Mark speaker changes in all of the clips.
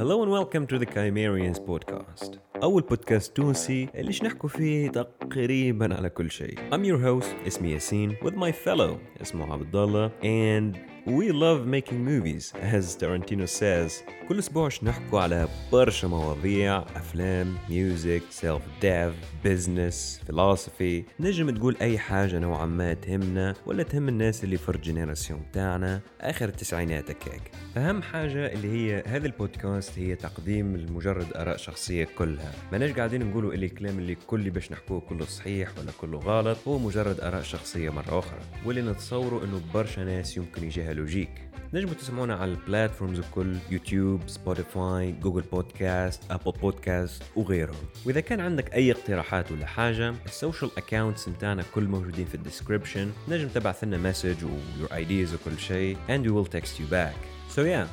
Speaker 1: Hello and welcome to the Chimerians podcast. أول بودكاست تونسي اللي نحكوا فيه تقريبا على كل شيء. I'm your host اسمي ياسين with my fellow اسمه عبد الله and We love making movies as Tarantino says. كل أسبوع نحكوا على برشا مواضيع أفلام music self dev business فلسفي نجم تقول أي حاجة نوعا ما تهمنا ولا تهم الناس اللي في ال génération تاعنا آخر التسعينات هكاك. أهم حاجة اللي هي هذا البودكاست هي تقديم لمجرد آراء شخصية كلها. ماناش قاعدين نقولوا إللي الكلام اللي كل باش نحكوه كله صحيح ولا كله غلط. هو مجرد آراء شخصية مرة أخرى. واللي نتصوروا إنه برشا ناس يمكن يجيها logique. نجموا تسمعونا على ال platforms الكل YouTube Spotify Google Podcasts Apple Podcasts وغيرهم. وإذا كان عندك أي اقتراحات ولا حاجة ال social accounts نتاعنا كل موجودين في ال description نجم تبعث لنا message و your ideas وكل شيء and we will text you back. So yeah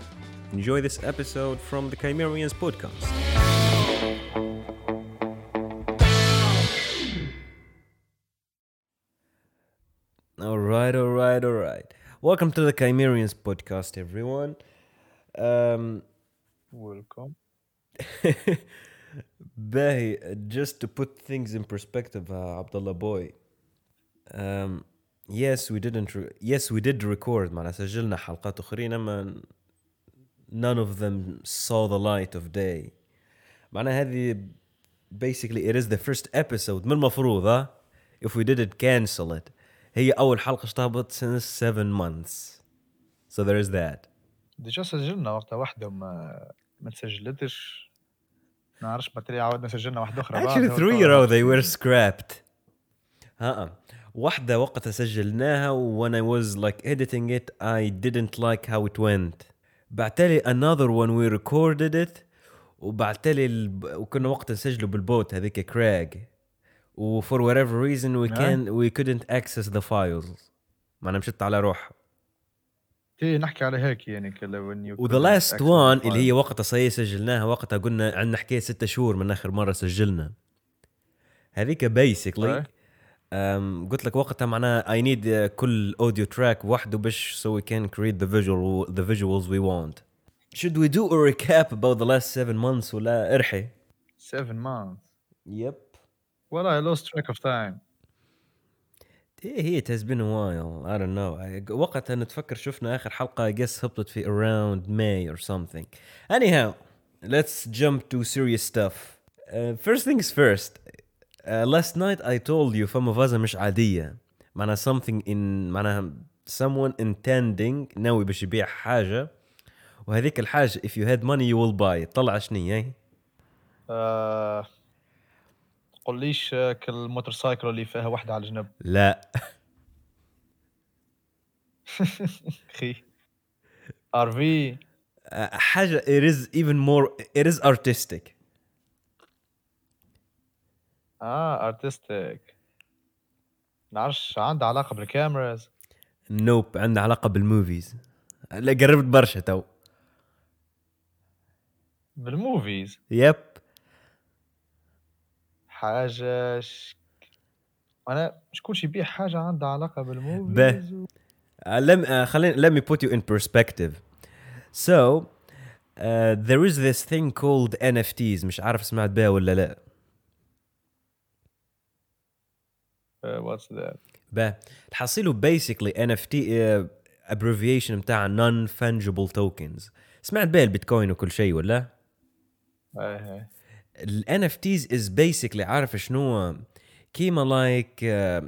Speaker 1: enjoy this episode from the Chimerians podcast. All right, all right, all right. Welcome to the Chimerians podcast, everyone. Um,
Speaker 2: Welcome.
Speaker 1: باهي just to put things in perspective uh, Abdullah boy um, yes we didn't re- yes we did record معنا سجلنا حلقات أخرين أما none of them saw the light of day معناها هذه basically it is the first episode من المفروض ها if we didn't cancel it هي أول حلقة اشتهبط since seven months. So there is that.
Speaker 2: ديجا سجلنا وقتها واحدة وما ما تسجلتش. ما نعرفش بطريقة عاودنا سجلنا واحدة أخرى
Speaker 1: Actually three row they were scrapped. ها واحدة وقتها سجلناها when I was like editing it I didn't like how it went. بعتلي another one we recorded it. وبعتلي ال... وكنا وقتها نسجله بالبوت هذيك كراج وفور whatever reason وي كان وي كودنت اكسس ذا فايلز معناها مشت على روحها
Speaker 2: إيه نحكي على هيك يعني
Speaker 1: كذا
Speaker 2: وذا
Speaker 1: لاست
Speaker 2: وان
Speaker 1: اللي هي وقتها صاي سجلناها وقتها قلنا عندنا حكاية ستة شهور من آخر مرة سجلنا. هذيك بيسكلي قلت لك وقتها معناها اي آه، نيد كل اوديو تراك وحده باش سو وي كان كريت ذا فيجوال ذا فيجوالز وي وونت should we do a recap about the last seven months ولا إرحي؟
Speaker 2: Seven months.
Speaker 1: يب
Speaker 2: well I lost track of time
Speaker 1: ايه هي it has been a while I don't know I- وقتها نتفكر شفنا اخر حلقه I guess هبطت في around May or something anyhow let's jump to serious stuff uh, first things first uh, last night I told you فما فازة مش عادية معناها something in معناها someone intending ناوي باش يبيع حاجة وهذيك الحاجة if you had money you will buy it طلع شنو هي
Speaker 2: آه... تقوليش آه، كالموتورسايكل اللي فيها واحدة على الجنب.
Speaker 1: لا.
Speaker 2: أخي. ار في
Speaker 1: uh, حاجة it is even more it is artistic.
Speaker 2: آه ارتستيك نعرفش عندها علاقة بالكاميراز
Speaker 1: نوب عنده علاقة بالموفيز لا قربت برشا تو.
Speaker 2: بالموفيز
Speaker 1: يب
Speaker 2: حاجة ش... أنا شكون يبيع حاجة عندها علاقة بالموفيز. و...
Speaker 1: Uh, let, me, uh, خلينا let me put you in perspective so uh, there is this thing called NFTs مش عارف سمعت بها ولا لا
Speaker 2: Uh, what's that?
Speaker 1: به تحصيله basically NFT uh, abbreviation بتاع non fungible tokens سمعت بها البيتكوين وكل شيء ولا
Speaker 2: هاي
Speaker 1: ال NFTs is basically عارف شنو كيما like uh,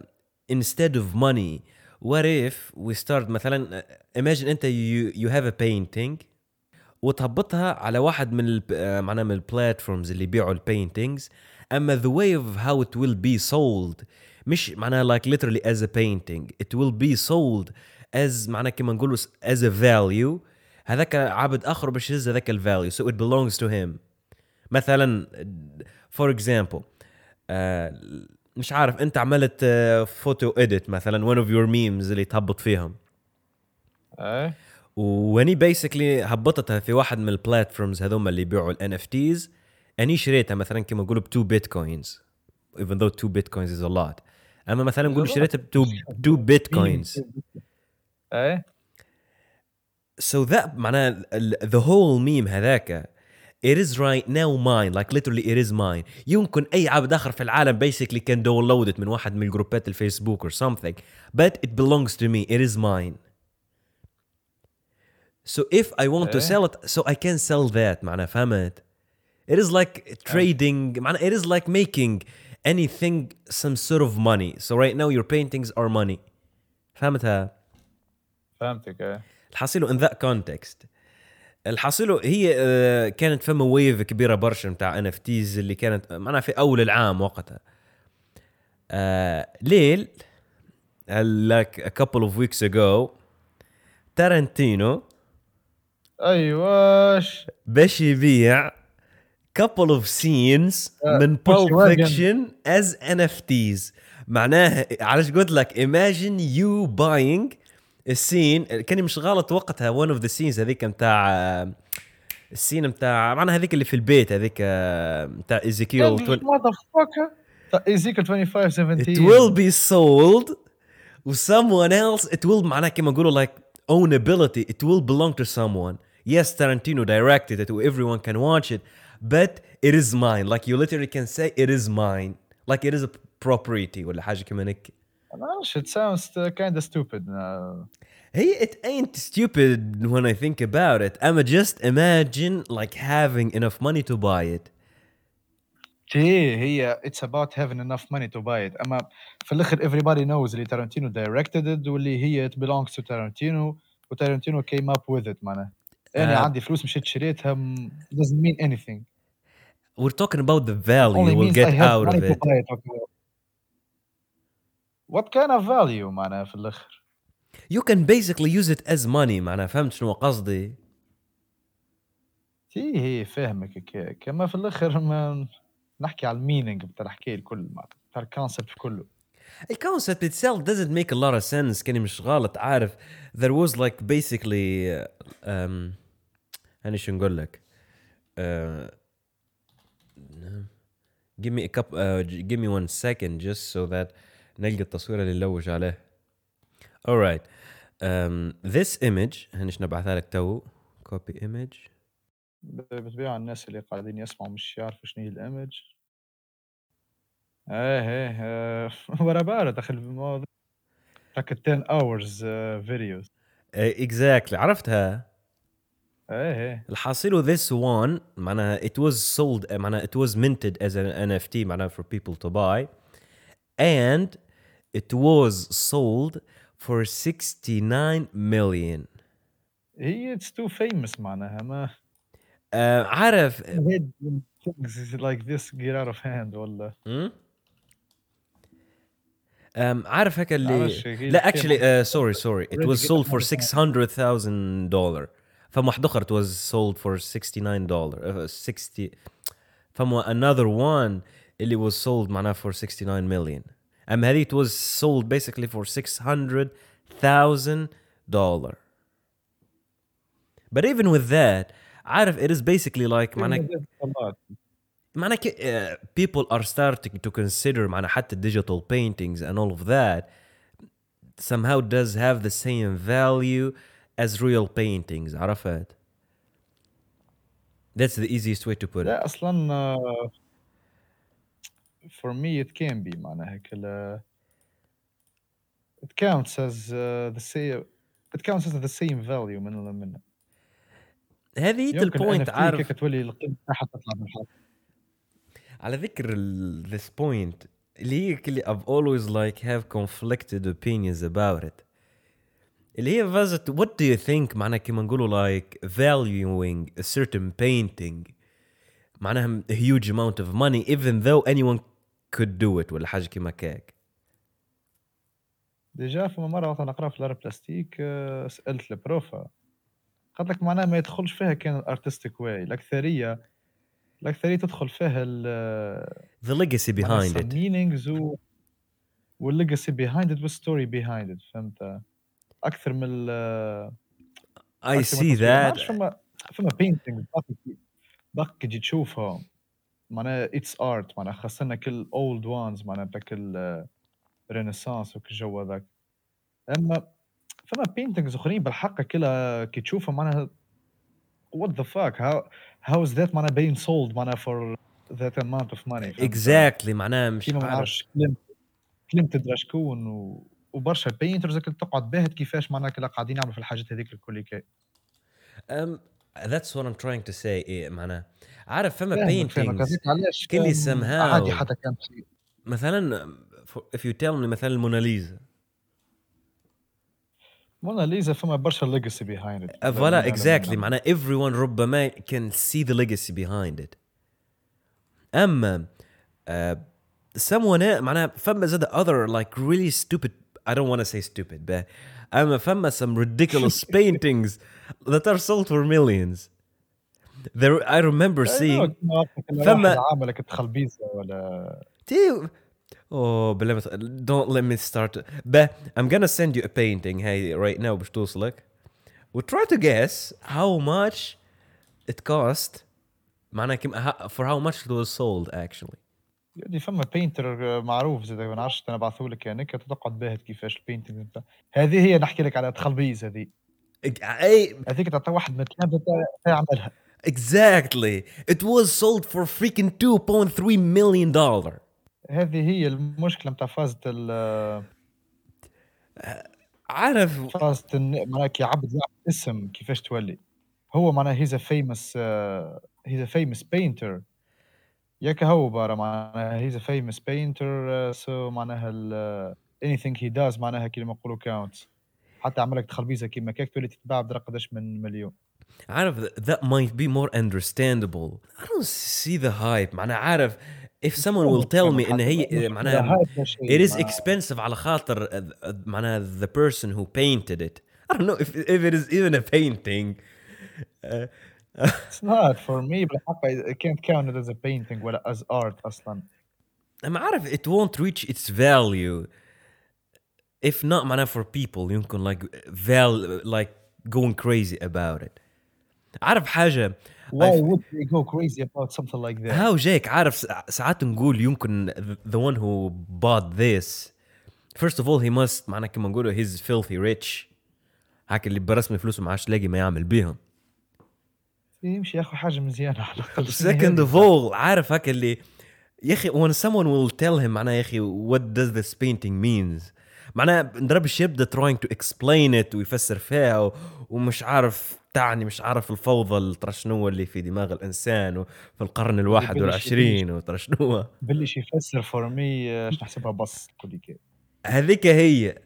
Speaker 1: instead of money what if we start مثلا uh, imagine انت you, you have a painting وتهبطها على واحد من ال uh, معناها من البلاتفورمز اللي يبيعوا البينتينجز اما the way of how it will be sold مش معناها like literally as a painting it will be sold as معناها كما نقولوا as a value هذاك عبد اخر باش يهز هذاك الفاليو so it belongs to him مثلا for example مش عارف أنت عملت photo edit مثلا one of your memes اللي تهبط فيهم.
Speaker 2: اي
Speaker 1: واني basically هبطتها في واحد من ال platforms هذوما اللي يبيعوا ال NFTs اني شريتها مثلا كما نقولوا ب 2 bitcoins even though 2 bitcoins is a lot. أما مثلا نقول. شريتها ب 2 2 بيتكوينز
Speaker 2: اي
Speaker 1: so that معناها the whole meme هذاك it is right now mine like literally it is mine يمكن اي عبد اخر في العالم basically can download it من واحد من الجروبات الفيسبوك or something but it belongs to me it is mine so if I want to
Speaker 2: إيه.
Speaker 1: sell it so I can sell that معناها فهمت it is like trading معناها it is like making anything some sort of money so right now your paintings are money فهمتها
Speaker 2: فهمتك ايه
Speaker 1: الحاصيله in that context الحاصيله هي آه، كانت فما ويف كبيرة برشا نتاع ان اف تيز اللي كانت معناها في أول العام وقتها. آه ليل like a couple of weeks ago تارنتينو
Speaker 2: ايواش
Speaker 1: باش يبيع couple of scenes
Speaker 2: آه،
Speaker 1: من
Speaker 2: push
Speaker 1: Pulp
Speaker 2: wagon.
Speaker 1: Fiction as NFTs معناها علاش قلت لك؟ Imagine you buying scene كاني مش غلط وقتها one of the scenes هذيك متاع السين متاع معناها هذيك اللي في البيت هذيك آه، متاع ايزيكيل
Speaker 2: ماذر فاكر ايزيكل 25 17
Speaker 1: it will be sold و someone else it will معناها كما نقولوا like ownability it will belong to someone yes Tarantino directed it everyone can watch it but it is mine like you literally can say it is mine like it is a property ولا حاجة كمان هيك
Speaker 2: ما نعرفش it sounds kind of stupid uh,
Speaker 1: Hey, it ain't stupid when I think about it. I'ma just imagine like having enough money to buy it.
Speaker 2: هي هي it's about having enough money to buy it اما في الاخر everybody knows اللي تارانتينو directed it واللي هي it belongs to تارانتينو وتارانتينو came up with it معناها انا
Speaker 1: آه.
Speaker 2: عندي فلوس مشيت شريتها م- doesn't mean anything
Speaker 1: We're talking about the value
Speaker 2: only
Speaker 1: we'll
Speaker 2: means I
Speaker 1: get
Speaker 2: have
Speaker 1: out of
Speaker 2: money to
Speaker 1: it.
Speaker 2: buy it What kind of value معناها في الآخر
Speaker 1: You can basically use it as money معناها فهمت شنو قصدي؟
Speaker 2: هي هي فاهمك كما في الآخر ما نحكي على ال meaning بتاع الحكاية الكل معناها بتاع الكونسبت كله
Speaker 1: الكونسبت itself doesn't make a lot of sense كاني مش غلط عارف there was like basically uh, um, أنا شو نقول لك uh, give me a cup uh, give me one second just so that نلقى التصوير اللي نلوج عليه. Alright um, this image هنش نبعثها لك تو؟ Copy image.
Speaker 2: بتبيع الناس اللي قاعدين يسمعوا مش يعرفوا شنو هي الإيمج. إيه إيه ورا بارد أخي الموضوع. Like 10 hours uh, videos.
Speaker 1: uh, exactly. عرفتها؟
Speaker 2: إيه إيه
Speaker 1: الحاصل this one معناها it was sold معناها it was minted as an NFT معناها for people to buy. And it was sold for 69 million
Speaker 2: هي it's too famous معناها ما
Speaker 1: uh, عارف
Speaker 2: hate when things like this get out of hand ولا
Speaker 1: hmm? um, عارف هيك اللي
Speaker 2: معلش، هي
Speaker 1: لا
Speaker 2: الكلمة
Speaker 1: actually uh, sorry sorry it
Speaker 2: already
Speaker 1: was
Speaker 2: get
Speaker 1: sold for
Speaker 2: out of
Speaker 1: 600,000 dollar فما واحد اخر it was sold for 69 dollar uh, 60 فما another one اللي was sold معناها for 69 million اما هذه it was sold basically for 600,000 dollar but even with that عارف it is basically like معناها معناها ك- uh, people are starting to consider معناها حتى digital paintings and all of that somehow does have the same value as real paintings عرفت that's the easiest way to put it
Speaker 2: لا اصلا آه، for me it can be معناها هيك ال- it counts as uh, the same it counts as the same value من من
Speaker 1: هذه هي
Speaker 2: يمكن
Speaker 1: البوينت
Speaker 2: NFT
Speaker 1: عارف
Speaker 2: كيف تولي القيمه تاعها تطلع من الحق
Speaker 1: على ذكر ال- this point اللي هي اللي I've always like have conflicted opinions about it اللي هي فازت what do you think معناها كما نقولوا like valuing a certain painting معناها a huge amount of money even though anyone could do it ولا حاجة كما كاك؟
Speaker 2: déjà فما مرة وقت نقرأ في ال arts plastiques آه، سألت ال prof قالت لك معناها ما يدخلش فيها كان الارتستيك واي الأكثرية الأكثرية تدخل فيها ال
Speaker 1: the legacy behind it.
Speaker 2: meanings و والليجاسي behind it والستوري behind it فهمت؟ أكثر من ال
Speaker 1: I
Speaker 2: أكثر من
Speaker 1: see that.
Speaker 2: فما فما بينتينغ باقي تجي تشوفها. معناها اتس ارت معناها خاصة كل اولد وانز معناها بتاع كل رينيسانس وكل الجو هذاك. أما فما paintings أخرين بالحق كلها كي تشوفها معناها the fuck how how is that معناها being sold معناها that amount of money فهمت؟
Speaker 1: exactly معناها مش
Speaker 2: ما نعرفش كلمت تدرى شكون و... وبرشا painters تقعد باهت كيفاش معناها قاعدين يعملوا في الحاجات هذيك الكل كي.
Speaker 1: Um, that's what I'm trying to say إيه معناها عارف فما
Speaker 2: فاهمك فاهمك
Speaker 1: paintings
Speaker 2: هذيك علاش
Speaker 1: كلي
Speaker 2: أم،
Speaker 1: somehow
Speaker 2: عادي حتى كان في
Speaker 1: مثلا for- if you tell me مثلا الموناليزا
Speaker 2: موناليزا فما برشا ليجاسي بيهايند
Speaker 1: Uh, فوالا exactly معناها everyone ربما can see the legacy behind it اما uh, someone else معناها فما زاد other like really stupid I don't want to say stupid but اما فما some ridiculous paintings that are sold for millions there I remember seeing فما-
Speaker 2: فما عاملك تخلبيزه ولا
Speaker 1: Dude. Oh, but let me don't let me start. But I'm gonna send you a painting hey right now باش توصلك. We try to guess how much it cost. معناها كم how- for how much it was sold actually.
Speaker 2: يعني فما بينتر معروف زاد ما نعرفش أنا بعثوا لك يعني تقعد باهت كيفاش البينتينغ هذه هي نحكي لك على تخلبيز هذه.
Speaker 1: أي
Speaker 2: هذيك تعطي واحد تاع يعملها.
Speaker 1: Exactly. It was sold for freaking 2.3 million dollar.
Speaker 2: هذه هي المشكلة نتاع فازة ال
Speaker 1: عارف.
Speaker 2: فازة معناها كي عبد اسم كيفاش تولي. هو معناها he's famous he's famous painter ياك هو برا معناها he's famous painter so معناها ال anything he does معناها كيما يقولوا counts حتى عملك تخلبيزه كيما كيك تولي تتباع بدرا قداش من مليون
Speaker 1: عارف that might be more understandable. I don't see the hype. معناها عارف if someone will tell me ان هي معناها It is expensive على خاطر uh, uh, معناها the person who painted it. I don't know if, if it is even a painting. Uh,
Speaker 2: It's not for me بالحق I can't count it as a painting ولا as art أصلا
Speaker 1: I'm عارف it won't reach its value if not معناها for people يمكن like val like going crazy about it. عارف حاجة
Speaker 2: Why
Speaker 1: I've-
Speaker 2: would they go crazy about something like that?
Speaker 1: هاو جايك عارف سا- ساعات نقول يمكن the one who bought this first of all he must معناها كما نقولوا he's filthy rich هاك اللي برسمي فلوسه ما عادش لاقي ما يعمل بيهم
Speaker 2: يمشي ياخذ حاجة مزيانة على الأقل.
Speaker 1: Second of all عارف هاك اللي يا أخي when someone will tell him معناها يا أخي what does this painting means معناها نضربش يبدا trying to explain it ويفسر فيها و- ومش عارف تعني مش عارف الفوضى شنو اللي في دماغ الإنسان وفي القرن الواحد والعشرين وترى شنو.
Speaker 2: بلش يفسر for me نحسبها بس كل كي
Speaker 1: هذيك هي.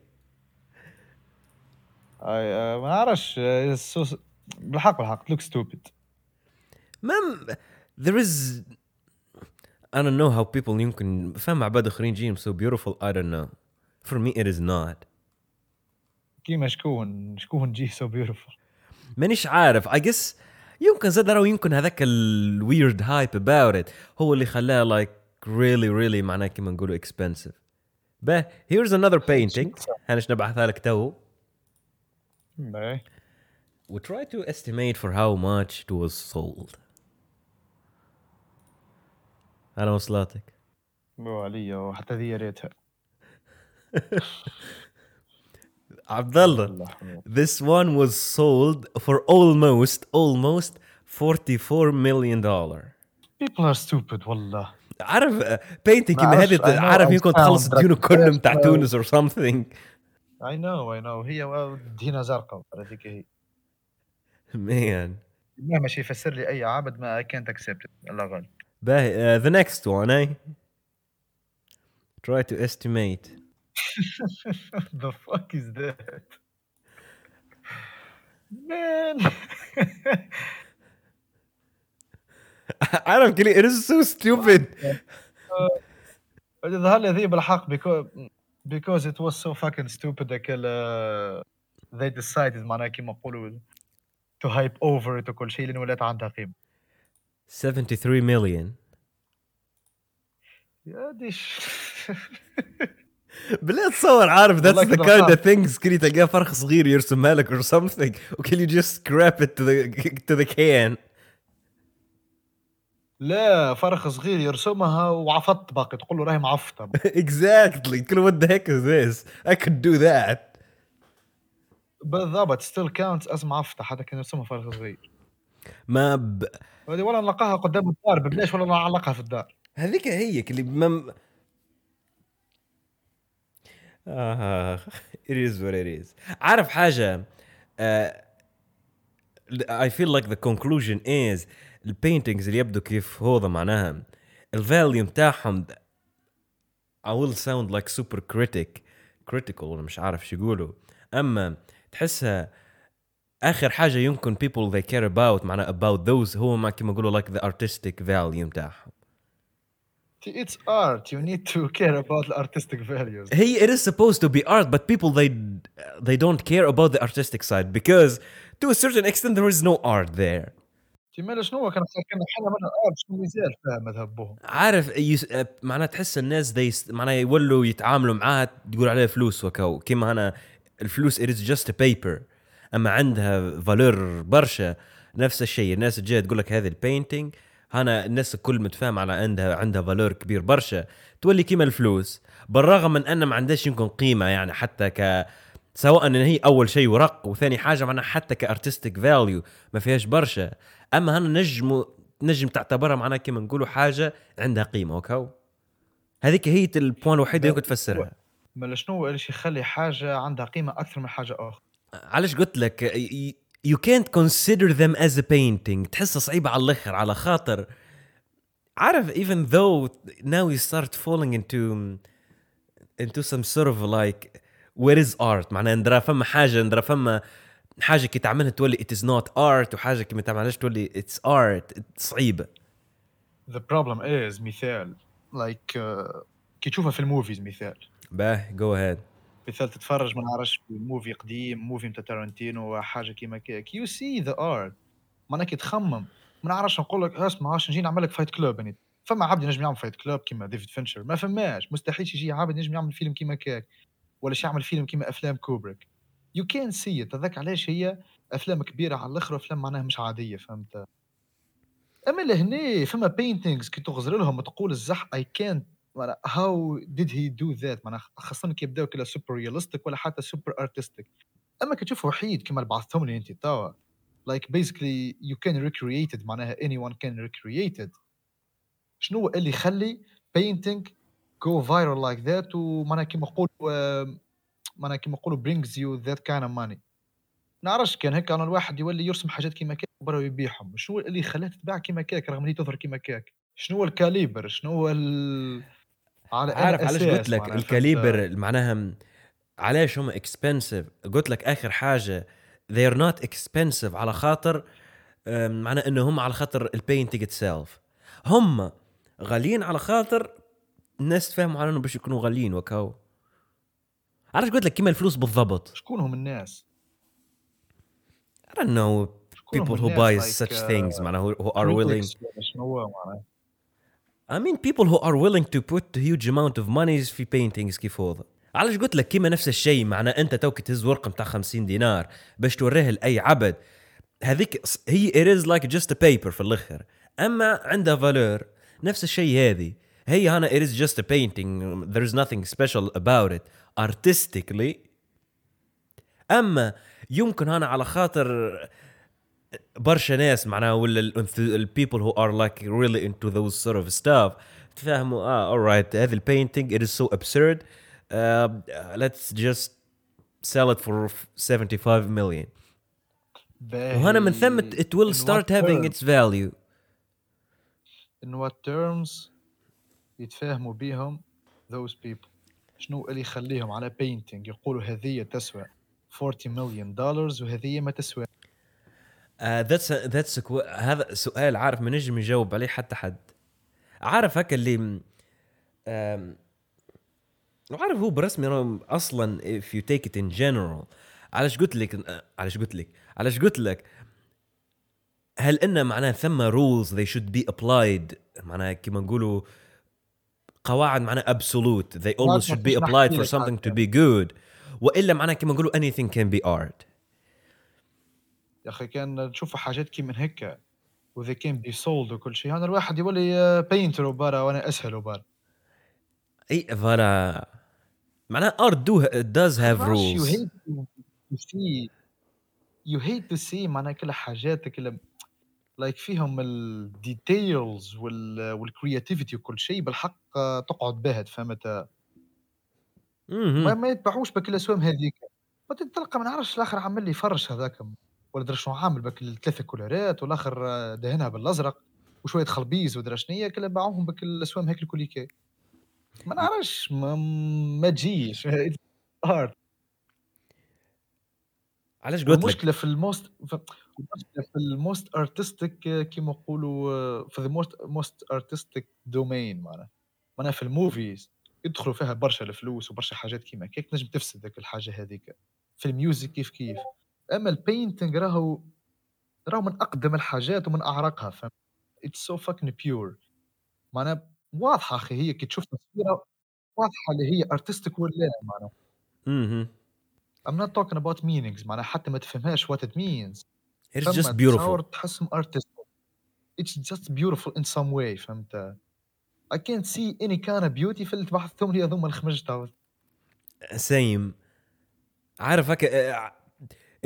Speaker 2: آه، ما نعرفش so- بالحق بالحق لوك ستوبid
Speaker 1: مام there is I don't know how people يمكن فهم عباد اخرين جيهم so beautiful I don't know for me it is not
Speaker 2: كيما شكون شكون جي سو بيوتيفول
Speaker 1: مانيش عارف I guess يمكن زاد راهو يمكن هذاك ال weird hype about it هو اللي خلاه like really really معناه كيما نقولوا expensive به here's another painting هانش نبعثها لك تو we try to estimate for how much it was sold أنا وصلاتك
Speaker 2: عليا وحتى ذي يا ريتها
Speaker 1: عبد الله. This one was sold for almost almost 44 million dollar.
Speaker 2: people are stupid والله
Speaker 1: عارف كيما
Speaker 2: معرفش،
Speaker 1: هذه عارف يمكن تخلص الديون كلهم
Speaker 2: this,
Speaker 1: تاع
Speaker 2: but-
Speaker 1: تونس or something.
Speaker 2: I know I know هي دينا زرقاء هذيك هي
Speaker 1: Man.
Speaker 2: مهما شي يفسر لي أي عبد ما accept it الله غالب
Speaker 1: باهي uh, the next one eh? Try to estimate.
Speaker 2: the fuck is that man
Speaker 1: عارف كلي it is so stupid.
Speaker 2: ظهر لي ذي بالحق because because it was so fucking stupid اكل uh, they decided معناها كيما نقولوا to hype over it وكل شيء لان ولات عندها قيمه
Speaker 1: 73 million.
Speaker 2: يا ديش
Speaker 1: بالله تصور عارف that's
Speaker 2: والله
Speaker 1: the
Speaker 2: كده
Speaker 1: kind of
Speaker 2: صعب.
Speaker 1: things كلي تلقاه فرخ صغير يرسمها لك or something وكل you just scrap it to the to the can.
Speaker 2: لا فرخ صغير يرسمها وعفط باقي تقول له راهي معفطه
Speaker 1: exactly. كل what the heck is this? I could do that.
Speaker 2: بالضبط still counts as معفطه حتى كان يرسمها فرخ صغير
Speaker 1: ما ب...
Speaker 2: هذه ولا نلقاها قدام الدار ببلاش ولا نعلقها في الدار.
Speaker 1: هذيك هي اللي ما آه what it is. عارف حاجة؟ I feel like the conclusion is البينتينجز اللي يبدو كيف هذا معناها. الفاليو بتاعهم I will sound like super critic critical ولا مش عارف شو يقولوا. أما تحسها اخر حاجة يمكن people they care about معناها about those هو ما كما يقولوا like the artistic value بتاعهم
Speaker 2: It's art. You need to care about the artistic values.
Speaker 1: هي it is supposed to be art but people they they don't care about the artistic side because to a certain extent there is no art there
Speaker 2: مالا شنو كان كان حنا من ال art شنو مازال فاهم مذهبهم
Speaker 1: عارف yes... معناها تحس الناس دي معناها يولوا يتعاملوا معاها تقول عليها فلوس وكو كيما أنا الفلوس it is just a paper أما عندها valeur برشا نفس الشيء. الناس تجي تقول لك هذه ال painting هنا الناس الكل متفاهم على عندها عندها valeur كبير برشا. تولي كيما الفلوس. بالرغم من أن ما عندهاش يمكن قيمة يعني حتى ك سواء إن هي أول شيء ورق وثاني حاجة معناها حتى ك artistic value ما فيهاش برشا. أما هنا نجم نجم تعتبرها معناها كيما نقولوا حاجة عندها قيمة. وكو هذيك هي ال point الوحيد اللي كنت تفسرها.
Speaker 2: ما شنو اللي يخلي حاجة عندها قيمة أكثر من حاجة أخرى؟
Speaker 1: علاش قلت لك؟ You can't consider them as a painting. تحسها صعيبة على الآخر على خاطر. عارف even though now you start falling into into some sort of like where is art? معناها ندرا فما حاجة ندرا فما حاجة كي تعملها تولي it is not art وحاجة كي ما تعملهاش تولي it's art. صعيبة.
Speaker 2: The problem is مثال. Like uh, كي تشوفها في ال movies مثال.
Speaker 1: باه جو ahead.
Speaker 2: مثال تتفرج ما نعرفش في movie قديم movie نتاع تارانتينو حاجة كيما كيك you see the art معناها كي تخمم. ما نعرفش نقول لك اسمع نجي نعمل لك Fight Club يعني. فما عبد ينجم يعمل Fight Club كيما ديفيد فينشر ما فماش. مستحيل يجي عبد ينجم يعمل فيلم كيما كاك ولا يعمل فيلم كيما أفلام كوبريك. you can see هذاك علاش هي أفلام كبيرة على الأخر وأفلام معناها مش عادية فهمت؟ أما لهنا فما paintings كي تغزر لهم تقول الزح اي كانت معناها how did he do that معناها خاصة كي يبداو كلا super realistic ولا حتى super artistic أما كي تشوف وحيد كيما اللي بعثتهم لي انت توا like basically you can recreate it معناها anyone can recreate it شنو اللي يخلي painting go viral like that ومعناها كيما نقولوا معناها كيما نقولوا brings you that kind money نعرفش كان هيك أنا الواحد يولي يرسم حاجات كيما كاك برا ويبيعهم شنو اللي خلاها تتباع كيما كاك رغم هي تظهر كيما كاك شنو هو ال calibre؟ شنو هو ال...
Speaker 1: على عارف علاش قلت لك ال calibre معناها علاش هم expensive قلت لك آخر حاجة they are not expensive على خاطر معناه انه هم على خاطر ال painting itself هم غاليين على خاطر الناس تفهموا على انه باش يكونوا غاليين وكاو. علاش قلت لك كيما الفلوس بالضبط؟
Speaker 2: شكون هم الناس؟
Speaker 1: I don't know people who buy such uh, things معناها who are willing شنو معناها؟ I mean people who are willing to put huge amount of money في paintings كيف هذا علاش قلت لك كيما نفس الشيء معناه انت توك تهز ورقه نتاع 50 دينار باش توريه لاي عبد هذيك هي it is like just a paper في الآخر اما عندها فالور نفس الشيء هذه هي هنا it is just a painting there is nothing special about it artistically اما يمكن هنا على خاطر برشا ناس معناها ولا ال people who are like really into those sort of stuff تفهموا آه alright هذه ال painting it is so absurd. uh, let's just sell it for 75 million. وهنا من ثم it will start having its value.
Speaker 2: In what terms يتفاهموا بيهم those people شنو اللي يخليهم على painting يقولوا هذه تسوى 40 مليون دولار وهذه ما تسوى.
Speaker 1: that's uh, that's هذا سؤال عارف ما نجم يجاوب عليه حتى حد. عارف هكا اللي عارف هو برسمي أصلا if you take it in general. علاش قلت لك علاش قلت لك؟ علاش قلت لك؟ هل إن معناه ثم rules they should be applied معناها كيما نقولوا قواعد معناها absolute. They always should be applied for something to be good. وإلا معناها كيما نقولوا anything can be art.
Speaker 2: يا أخي كان تشوف حاجات كي من هكا و that can be sold وكل شيء. أنا الواحد يولي painter وبارا وأنا أسهل وبارا
Speaker 1: et voilà. معناها art
Speaker 2: do hate to see. You hate to see معناها كل حاجات كل like فيهم ال details وال وال creativity وكل شيء بالحق آه، تقعد باهت فهمت؟ ما. ما يتبعوش بك الاسوام هذيك. تلقى ما نعرفش الآخر عمل لي فرش هذاك. ولا درا شنو عامل بك الثلاثة كولورات والآخر آه، دهنها بالأزرق وشوية خلبيز ودرا شنيا كلا باعوهم بك الأسوام هيك الكوليكي ما نعرفش ما, ما تجيش.
Speaker 1: علاش قلت
Speaker 2: المشكلة في الموست المشكلة في الموست ارتستيك كيما نقولوا في ذا موست موست ارتستيك دومين معناها. معناها في ال movies يدخلوا فيها برشا الفلوس وبرشا حاجات كيما هكاك تنجم تفسد ذاك الحاجة هذيك في ال music كيف كيف؟ أما ال painting راهو راهو من أقدم الحاجات ومن اعرقها فهمت؟ it's so fucking pure معناها واضحة أخي هي كي تشوف تصويره واضحة اللي هي artistic ولا لا معناها.
Speaker 1: مهم.
Speaker 2: I'm not talking about meanings معناها حتى ما تفهمهاش what it means.
Speaker 1: It's just beautiful.
Speaker 2: تحسهم artistic. It's just beautiful in some way فهمت؟ I can't see any kind of beauty في اللي تبحثهم لي هذوما الخمجة
Speaker 1: same عارف هكا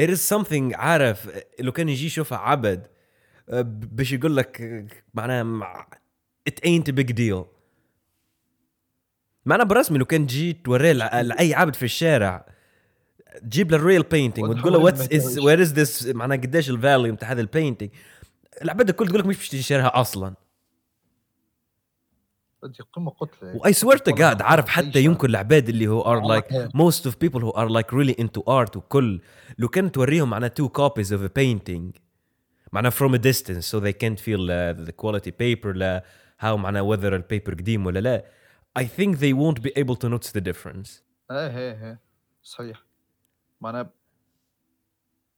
Speaker 1: it is something عارف لو كان يجي يشوفها عبد آه، باش يقول لك معناها مع- it ain't a big deal. معناها بالرسمي لو كان تجي توريه لأي عبد في الشارع تجيب له ال real painting وتقول له what's is where is this معناها قديش ال value بتاع هذا ال painting العباد الكل تقول لك مش باش تشتريها
Speaker 2: أصلا. و
Speaker 1: I swear to god عارف حتى يمكن العباد اللي who are
Speaker 2: like
Speaker 1: most of people who are like really into art وكل. لو كان توريهم معناها two copies of a painting معناها فروم ا ديستانس سو ذي كانت فيل ذا كواليتي بيبر لا how معناها whether ال paper قديم ولا لا. I think they won't be able to notice the difference
Speaker 2: إيه إيه إيه. صحيح. معناها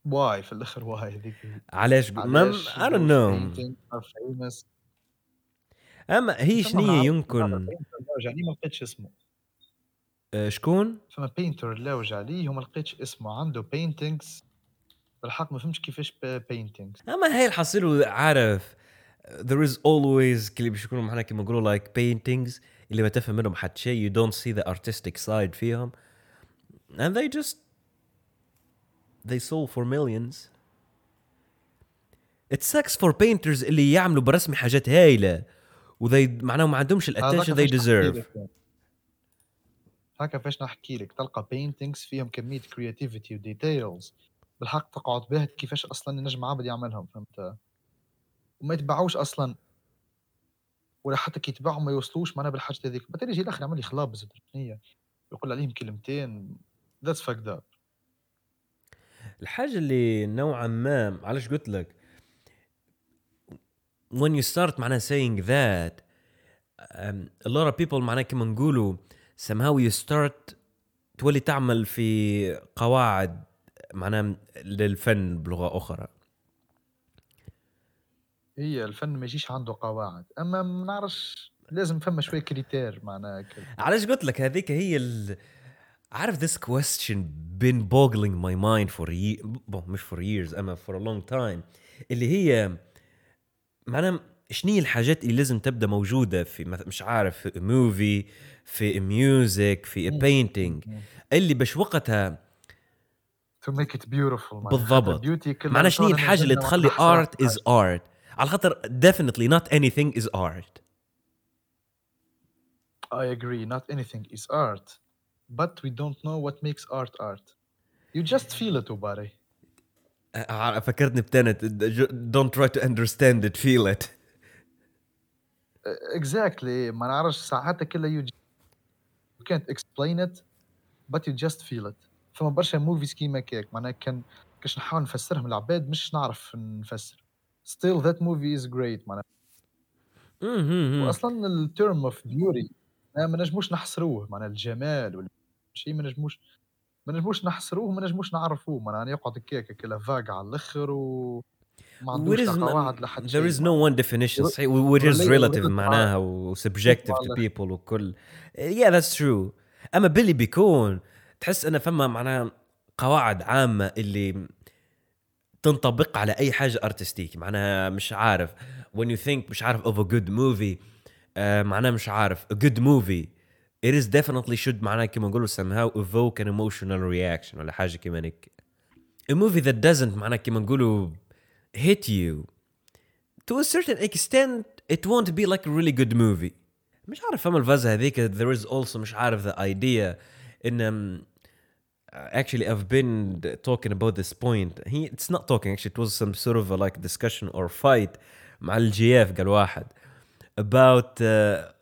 Speaker 2: واي في الآخر واي هذيك.
Speaker 1: علاش ما أنا نو أما هي شنية يمكن؟
Speaker 2: يعني ما لقيتش اسمه.
Speaker 1: آه، شكون؟
Speaker 2: فما painter لاوج عليه وما لقيتش اسمه. عنده paintings بالحق ما فهمتش كيفاش paintings
Speaker 1: أما هي الحصيل عارف there is always اللي باش يكونوا معنا كيما نقولوا like paintings اللي ما تفهم منهم حتى شيء you don't see the artistic side فيهم. And they just they sold for millions. It sucks for painters اللي يعملوا برسمي حاجات هايلة. و they معناهم ما عندهمش ال attention they deserve.
Speaker 2: هكا فاش نحكي لك. تلقى paintings فيهم كمية creativity و details بالحق تقعد باهت كيفاش أصلا ينجم عبد يعملهم فهمت؟ وما يتبعوش أصلا. ولا حتى كي يتبعهم ما يوصلوش معنا بالحاجة هذيك. بالتالي يجي الأخر يعمل لي خلابز يقول عليهم كلمتين. that's fucked up
Speaker 1: الحاجة اللي نوعا ما علاش قلت لك؟ When you start معناها saying that um, a lot of people معناها كما نقولوا somehow you start تولي تعمل في قواعد معناها للفن بلغة أخرى
Speaker 2: هي الفن ما يجيش عنده قواعد أما ما نعرفش لازم فما شوية critères معناها.
Speaker 1: علاش قلت لك هذيك هي ال... عارف this question been boggling my mind for years bon, مش for years أما for a long time اللي هي معناها شنو الحاجات اللي لازم تبدأ موجودة في مش عارف في movie في music في painting اللي باش وقتها
Speaker 2: make it beautiful معناها.
Speaker 1: بالضبط. معناها شنو الحاجة اللي تخلي art is art على خاطر definitely not anything is art.
Speaker 2: I agree. Not anything is art. But we don't know what makes art art. You just feel it
Speaker 1: ع- فكرتني بتنت. don't try to understand it feel it.
Speaker 2: Exactly. ما نعرفش ساعات كلها you, j- you can't explain it but you just feel it. فما برشا موفيز كيما كيك معناها كان كاش نحاول نفسرهم. للعباد مش نعرف نفسر. Still that movie is great معناها. واصلا ال term of beauty ما نجموش نحصروه. معناها الجمال ولا شيء ما نجموش ما نجموش نحصروه ما نجموش نعرفوه. معناها يقعد كيك كلا فاق على الآخر و ما عندوش قواعد لحد
Speaker 1: there is no one definition صحيح. Which is relative معناها و subjective to people وكل. Yeah that's true. أما باللي بيكون تحس أنه فما معناها قواعد عامة اللي تنطبق على أي حاجة artistic معناها مش عارف. When you think مش عارف of a good movie آه معناها مش عارف. A good movie it is definitely should معناها كما نقولوا somehow evoke an emotional reaction ولا حاجه كما هيك a movie that doesn't معناها كما نقولوا hit you to a certain extent it won't be like a really good movie مش عارف فما الفازة هذيك there is also مش عارف the idea ان um, actually I've been talking about this point he it's not talking actually it was some sort of a like discussion or fight مع الجياف قال واحد about uh,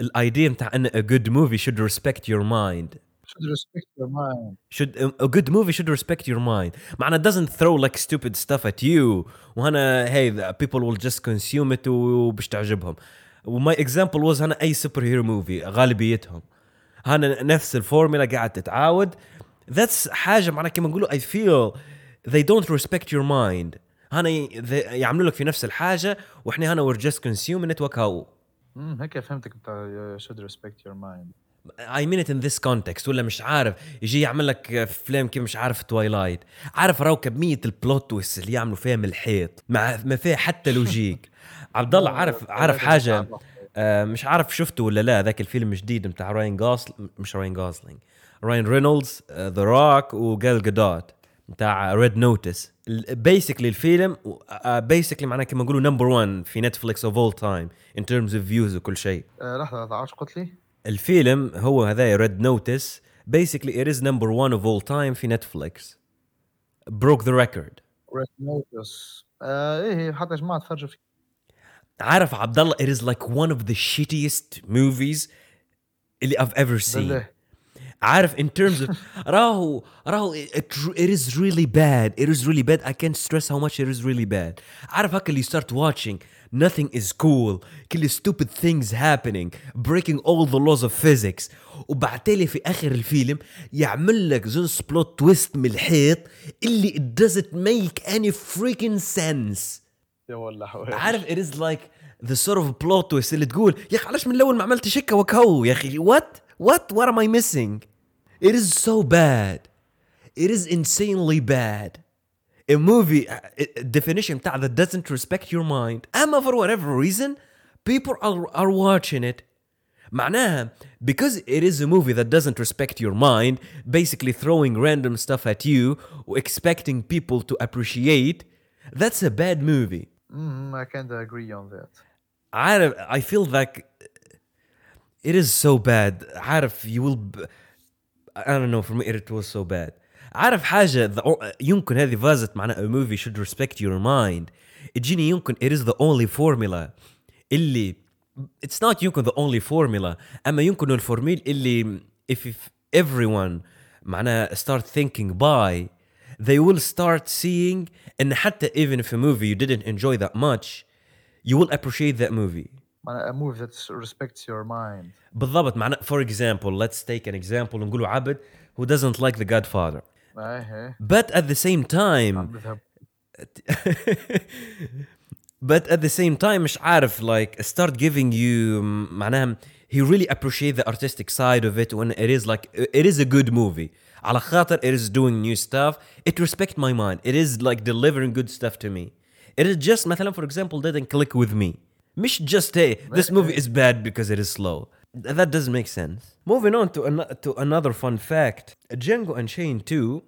Speaker 1: ال idea بتاع ان a good movie should respect your mind
Speaker 2: should respect your mind
Speaker 1: should a good movie should respect your mind معنى it doesn't throw like stupid stuff at you وهنا hey the people will just consume it وباش تعجبهم و my example was هنا اي superhero movie غالبيتهم هنا نفس الفورمولا قاعد تتعاود that's حاجة معناها كما نقولوا I feel they don't respect your mind هنا يعملوا لك في نفس الحاجة وإحنا هنا we're just consuming it وكاو
Speaker 2: امم هيك فهمتك بتاع should respect your mind.
Speaker 1: I mean it in this context ولا مش عارف يجي يعمل لك افلام كيف مش عارف Twilight عارف راو كميه ال plot twist اللي يعملوا فيها من الحيط مع ما فيها حتى logic عبد الله عارف عارف حاجة؟ آه مش عارف شفته ولا لا ذاك الفيلم الجديد بتاع Ryan Gosl مش Ryan Gosling راين رينولدز ذا روك وجال جادوت بتاع ريد نوتس basically الفيلم basically معناه كما نقولوا نمبر 1 في نتفليكس of all time in terms of views وكل شيء.
Speaker 2: آه لحظة لحظة عاش قلت لي؟
Speaker 1: الفيلم هو هذا ريد نوتس basically it is number one of all time في نتفليكس broke the record.
Speaker 2: ريد نوتس آه إيه حتى جماعة تفرجوا فيه.
Speaker 1: عارف عبد الله it is like one of the shittiest movies اللي I've ever seen.
Speaker 2: بالله
Speaker 1: عارف in terms of راهو راهو it, it is really bad it is really bad I can't stress how much it is really bad عارف هكا اللي start watching nothing is cool كل stupid things happening breaking all the laws of physics وبعتالي في اخر الفيلم يعمل لك زنس بلوت تويست من الحيط اللي it doesn't make any freaking sense
Speaker 2: يا والله حوالي
Speaker 1: عارف it is like the sort of plot twist اللي تقول يا اخي علاش من الاول ما عملتش هيك وكهو يا اخي what what what am I missing it is so bad it is insanely bad a movie uh, definition بتاع that doesn't respect your mind اما for whatever reason people are, are watching it معناها because it is a movie that doesn't respect your mind basically throwing random stuff at you expecting people to appreciate that's a bad movie
Speaker 2: Mm, I can't agree on that.
Speaker 1: عارف I feel like it is so bad عارف you will b- I don't know for me it was so bad عارف حاجة the, o- يمكن هذه فازت معناها a movie should respect your mind تجيني يمكن it is the only formula اللي it's not يمكن the only formula أما يمكن الفورميل اللي if, if everyone معناها start thinking by they will start seeing ان حتى even if a movie you didn't enjoy that much you will appreciate that movie
Speaker 2: معناها a move that respects your mind.
Speaker 1: بالضبط معناه for example let's take an example نقولوا عبد who doesn't like the godfather
Speaker 2: ايه
Speaker 1: but at the same time
Speaker 2: عم بذهب
Speaker 1: but at the same time مش عارف like start giving you معناها he really appreciate the artistic side of it when it is like it is a good movie على خاطر it is doing new stuff it respect my mind it is like delivering good stuff to me it is just مثلا for example didn't click with me مش just hey this movie is bad because it is slow that doesn't make sense moving on to, an- to another fun fact Django Unchained 2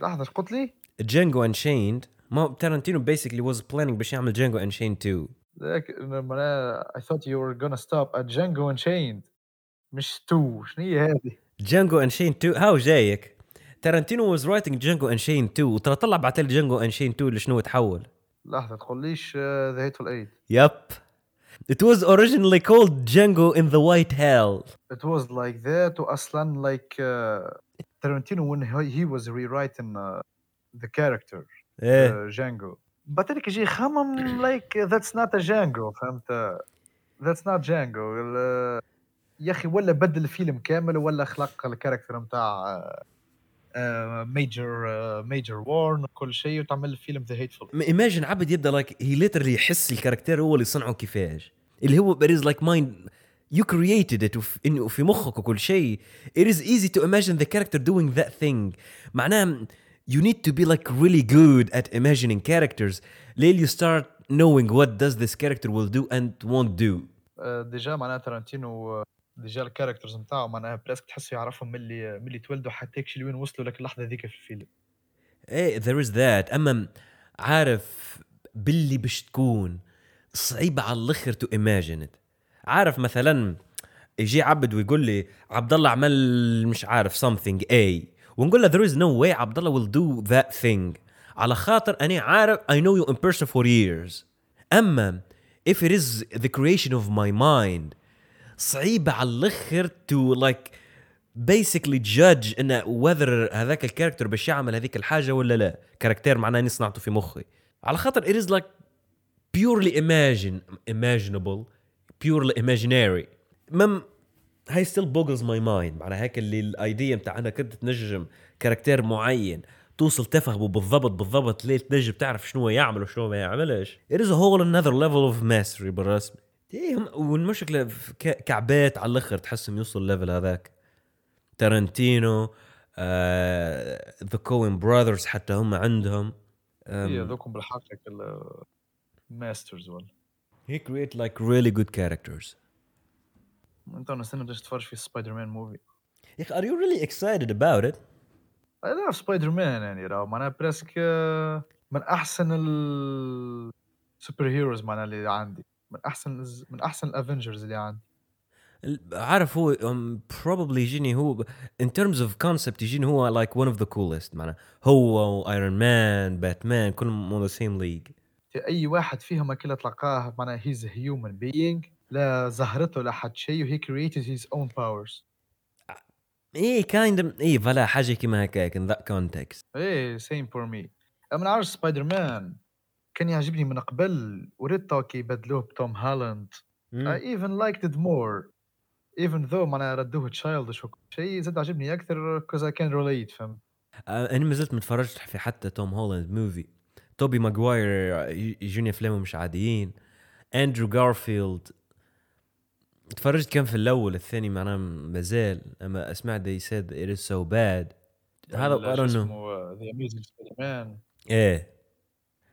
Speaker 2: لحظه ايش قلت لي؟
Speaker 1: Django Unchained ما تارانتينو basically was planning باش يعمل Django Unchained 2
Speaker 2: ذاك معناها I thought you were gonna stop at Django Unchained مش تو شنو هي هذه؟
Speaker 1: Django Unchained 2 هاو جايك تارانتينو was writing Django Unchained 2 وترى طلع بعتلي Django Unchained 2 لشنو تحول
Speaker 2: لحظه تقوليش uh, The Hateful Eight.
Speaker 1: يب It was originally called Django in the White Hell
Speaker 2: It was like that واصلا like uh, Tarantino when he, he was rewriting uh, the character
Speaker 1: إيه
Speaker 2: uh, Django. بعتلك يجي يخمم like that's not a Django فهمت؟ That's not Django يا أخي ولا بدل الفيلم كامل ولا خلق ال character نتاع ميجر ميجر وورن وكل شيء وتعمل الفيلم ذا hateful
Speaker 1: imagine عبد يبدا like he literally يحس ال caractère هو اللي صنعه كيفاش اللي هو it is like mind you created it وف- إنه وفي مخك وكل شيء it is easy to imagine the character doing that thing معناه you need to be like really good at imagining characters ليل you start knowing what does this character will do and won't do
Speaker 2: ديجا معناها تارانتينو آه، ديجا الكاركترز نتاعو معناها بريسك تحسه يعرفهم ملي ملي تولدوا حتى يكشي لوين وصلوا لك اللحظه ذيك في الفيلم
Speaker 1: ايه there is that اما عارف باللي باش تكون صعيبة على الأخر to imagine عارف مثلا يجي عبد ويقول لي عبد الله عمل مش عارف something A. ونقول له there is no way عبد الله will do that thing. على خاطر أنا عارف I know you in person for years. أما if it is the creation of my mind صعيبة على الأخر to like basically judge إن whether هذاك ال character باش يعمل هذيك الحاجة ولا لا. character معناه إني صنعته في مخي. على خاطر it is like purely imagine imaginable purely imaginary. مم هاي still boggles my mind معناها هيك اللي ال idea بتاع انك انت تنجم caractère معين توصل تفهمه بالضبط بالضبط ليه تنجم تعرف شنو يعمل وشنو ما يعملش. It is a whole another level of mastery بالرسم إيه ك- كعبات على الأخر تحسهم يوصل ال level هذاك. تارنتينو ذا كوين براذرز حتى هم عندهم.
Speaker 2: هي
Speaker 1: um,
Speaker 2: ذوكم بالحق masters ولا
Speaker 1: he create like really good characters.
Speaker 2: انت نستنى بدك تتفرج في سبايدر مان movie
Speaker 1: يا أخي are you really excited about it?
Speaker 2: I love سبايدر مان يعني راهو معناها presque آه، من احسن ال superheroes معناها اللي عندي من احسن من احسن الافنجرز اللي عندي
Speaker 1: ال- عارف هو um, probably يجيني هو in terms of concept يجيني هو like one of the coolest معناه هو ايرون مان باتمان كلهم on the same league.
Speaker 2: أي واحد فيهم كله تلقاه معناها he's human being لا زهرته لا حد شيء وهي created his own powers.
Speaker 1: إيه of إيه فلا حاجة كيما هكاك in that context.
Speaker 2: إيه same for me اما نعرف سبايدر مان كان يعجبني من قبل وريت كي بدلوه بتوم هالاند. even liked it more. Even though معناها ردوه childish شيء زاد عجبني أكثر because I can relate فهمت؟
Speaker 1: أنا ما زلت ما تفرجت في حتى توم هولاند movie توبي ماجواير يجوني افلامه مش عاديين. أندرو جارفيلد. تفرجت كم في الأول الثاني معناه مازال أما سمعت they said it is so bad. هذا I don't know.
Speaker 2: اسمه ذا اميزنج سبايدر مان
Speaker 1: إيه.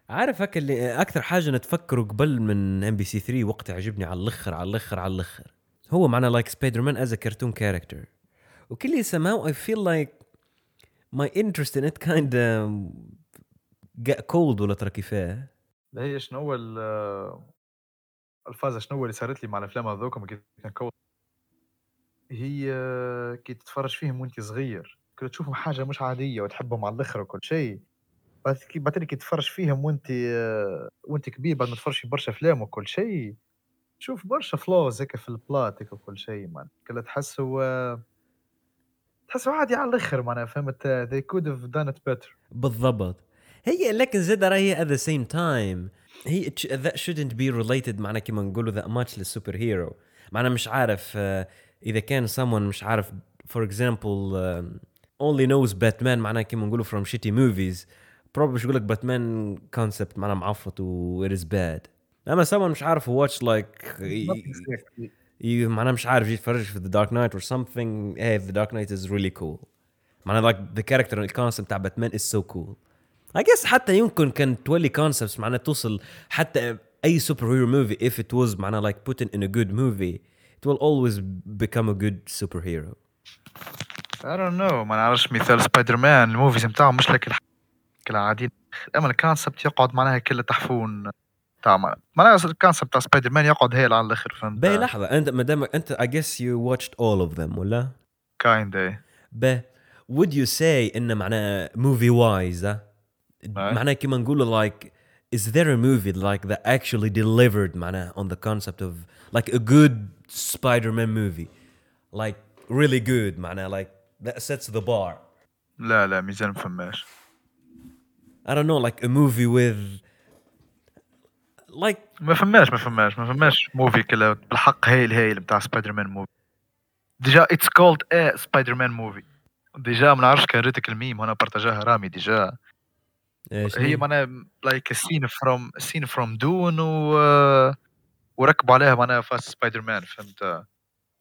Speaker 1: عارف هكا اللي أكثر حاجة نتفكره قبل من ام بي سي 3 وقت عجبني على الأخر على الأخر على الأخر. هو معنا like سبايدر مان as cartoon character وكل somehow I feel like my interest in it kind of get cold ولا ترى كيفاه؟
Speaker 2: لا هي شنو هو ال- الفازة شنو هو اللي صارت لي مع الأفلام هذوك كي نكون هي كي تتفرج فيهم وانت صغير كنت تشوفهم حاجة مش عادية وتحبهم على الآخر وكل شيء. بعد كي كي تتفرج فيهم وانت وانت كبير بعد ما تتفرج في برشا أفلام وكل شيء تشوف برشا flaws هيك في ال plot وكل شيء مان كلا تحسه تحسه عادي على الآخر معناها فهمت؟ They could have done it better.
Speaker 1: بالضبط. هي لكن زاد راهي at the same time هي it sh- that shouldn't be related معنا كما نقولوا that much للسوبر هيرو معنا مش عارف آه، اذا كان someone مش عارف for example um, only knows Batman معناها كما نقولوا from shitty movies probably مش يقول لك باتمان concept معناها معفط و it is bad اما someone مش عارف watch like
Speaker 2: Not exactly.
Speaker 1: ي- معناها مش عارف يجي يتفرج في The Dark Knight or something hey The Dark Knight is really cool معناها like the character الكونسبت تاع باتمان is so cool I guess حتى يمكن كان تولي concepts معناها توصل حتى أي سوبر هيرو موفي if it was معناها like put in a good movie it will always become a good superhero
Speaker 2: I don't know ما نعرفش مثال سبايدر مان ال movies نتاعو مش لك الح- العاديين أما ال concept يقعد معناها كله تحفون تاع مع- معناها ال concept تاع سبايدر مان يقعد هيل على الآخر فهمت
Speaker 1: باهي لحظة أنت ما دام انت I guess you watched all of them ولا؟
Speaker 2: kind
Speaker 1: به would you say إن معناها movie wise ها؟
Speaker 2: أي.
Speaker 1: معناها كيما نقولوا like is there a movie like that actually delivered معناها on the concept of like a good Spider-Man movie? Like really good معناها like that sets the bar.
Speaker 2: لا لا ميزان ما فماش
Speaker 1: I don't know like a movie with like
Speaker 2: ما فماش ما فماش ما فماش movie كله بالحق هايل هايل بتاع سبايدر مان movie déjà it's called a سبايدر مان movie déjà ما نعرفش كان ريتك الميم هنا partageاها رامي déjà
Speaker 1: إيش
Speaker 2: هي معناها لايك سين فروم سين فروم دون و وركبوا عليها معناها فاست سبايدر مان فهمت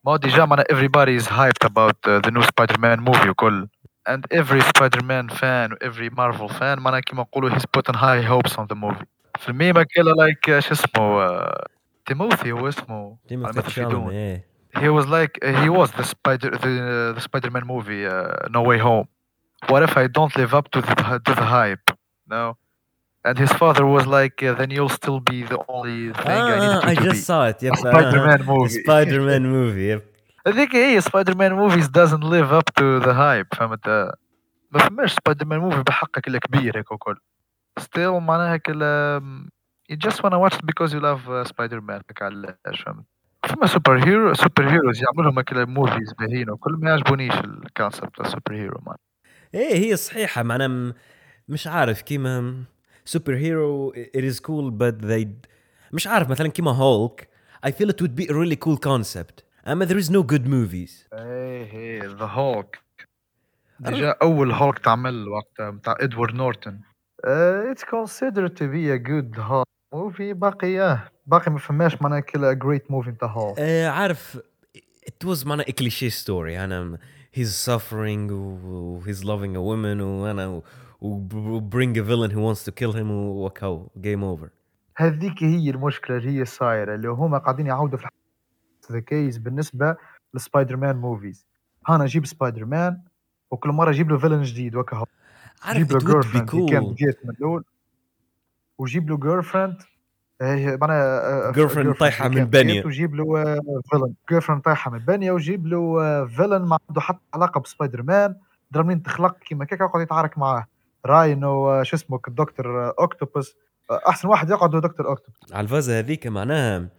Speaker 2: ما هو ديجا معناها everybody is hyped about uh, the new Spider-Man movie وكل and every Spider-Man fan و every Marvel fan معناها كيما نقولوا he's putting high hopes on the movie في الميمة كلا لايك شو اسمه uh, تيموثي هو اسمه
Speaker 1: تيموثي
Speaker 2: مثل في
Speaker 1: تشالمي
Speaker 2: دون.
Speaker 1: ايه
Speaker 2: he was like he was the spider the, the Spider-Man movie uh, No Way Home. What if I don't live up to the to the hype? No. and his father was like uh, then you'll still be the only thing I needed
Speaker 1: Ah,
Speaker 2: you
Speaker 1: I
Speaker 2: to
Speaker 1: just
Speaker 2: be
Speaker 1: saw it. Yep.
Speaker 2: Spider-Man movie.
Speaker 1: Spider-Man movie. Yep.
Speaker 2: I think هي Spider-Man movies doesn't live up to the hype فهمت ما فماش Spider-Man movie بحقها كله كبير هيك وكل still معناها كله you just wanna watch it because you love uh, Spider-Man هيك علاش فهمت فما super hero super heroes يعملوا لهم كده movies باهيين وكل ما يعجبونيش ال concept تاع super hero man
Speaker 1: إيه هي صحيحة معناها م- مش عارف كيما super hero it is cool but they مش عارف مثلا كيما Hulk I feel it would be a really cool concept. أما there is no good movies.
Speaker 2: إيه إيه the Hulk déjà أول هولك تعمل وقت بتاع Edward Norton it's considered to be a good Hulk movie باقي آه باقي ما فماش معناها كلا great movie نتاع هولك
Speaker 1: آه عارف it was معناها a cliché story. أنا he's suffering و و he's loving a woman وأنا و و bring a villain who wants to kill him وكاو game over.
Speaker 2: هذيك هي المشكلة اللي هي صايره اللي هما قاعدين يعاودوا في the case بالنسبة ل Spider-Man movies أنا أجيب سبايدر مان وكل مرة أجيب له villain جديد وكا هو
Speaker 1: عارف
Speaker 2: جيب له girlfriend كان جيت من الأول وجيب له girlfriend معناها
Speaker 1: Girlfriend طايحة من بانية.
Speaker 2: وجيب له villain girlfriend طايحة من بانية وجيب له villain ما عنده حتى علاقة بسبايدر مان درا منين تخلق كيما كيك يقعد يتعارك معاه. Rhino آه، شو اسمه الدكتور أوكتوبوس. أحسن واحد يقعد هو دكتور أوكتوبوس.
Speaker 1: على الفازة هذيك معناها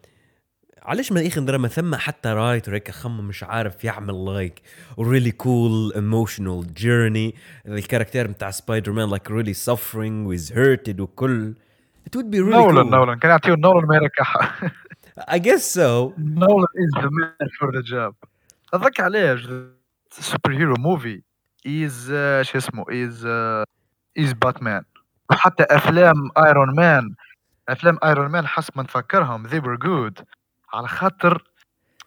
Speaker 1: علاش ما ياخي ما ثم حتى writer هيك خم مش عارف يعمل like really cool emotional journey. ال caractère بتاع Spider-Man like really suffering with hurted وكل. It would be really
Speaker 2: Nolan
Speaker 1: cool.
Speaker 2: Nolan كان يعطيه Nolan ما يركحها
Speaker 1: I guess so.
Speaker 2: Nolan is the man for the job هذاك علاش super hero movie. is شو اسمه is is Batman وحتى أفلام Iron Man أفلام Iron Man حسب ما نفكرهم they were good. على خاطر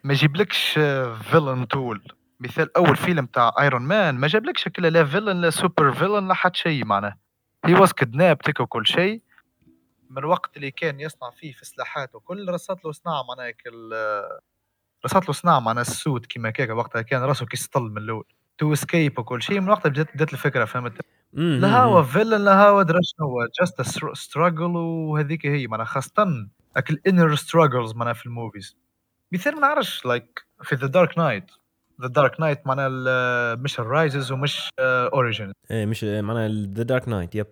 Speaker 2: ما يجيبلكش villain تول مثال أول فيلم تاع Iron Man ما جابلكش كلا لا villain لا super villain لا حتى شيء معناه. هي واز كدناب تيك وكل شيء. من الوقت اللي كان يصنع فيه في سلاحات وكل رصت له صناعة معناها كل رصت له صناعة معناها السود كيما كيكا. وقتها كان راسه كيسطل من الأول. تو اسكيب وكل شيء. من وقتها بدأت الفكرة فهمت؟
Speaker 1: مم،
Speaker 2: لا هو
Speaker 1: مم.
Speaker 2: فيلن لا هو درا شنو؟ جاست ستراجل وهذيك هي معناها خاصة اك الانر ستراجلز معناها في الموفيز. مثال ما نعرفش لايك في ذا دارك نايت ذا دارك نايت معناها مش الرايزز ومش اوريجن
Speaker 1: إيه مش معناها The Dark Knight
Speaker 2: yep.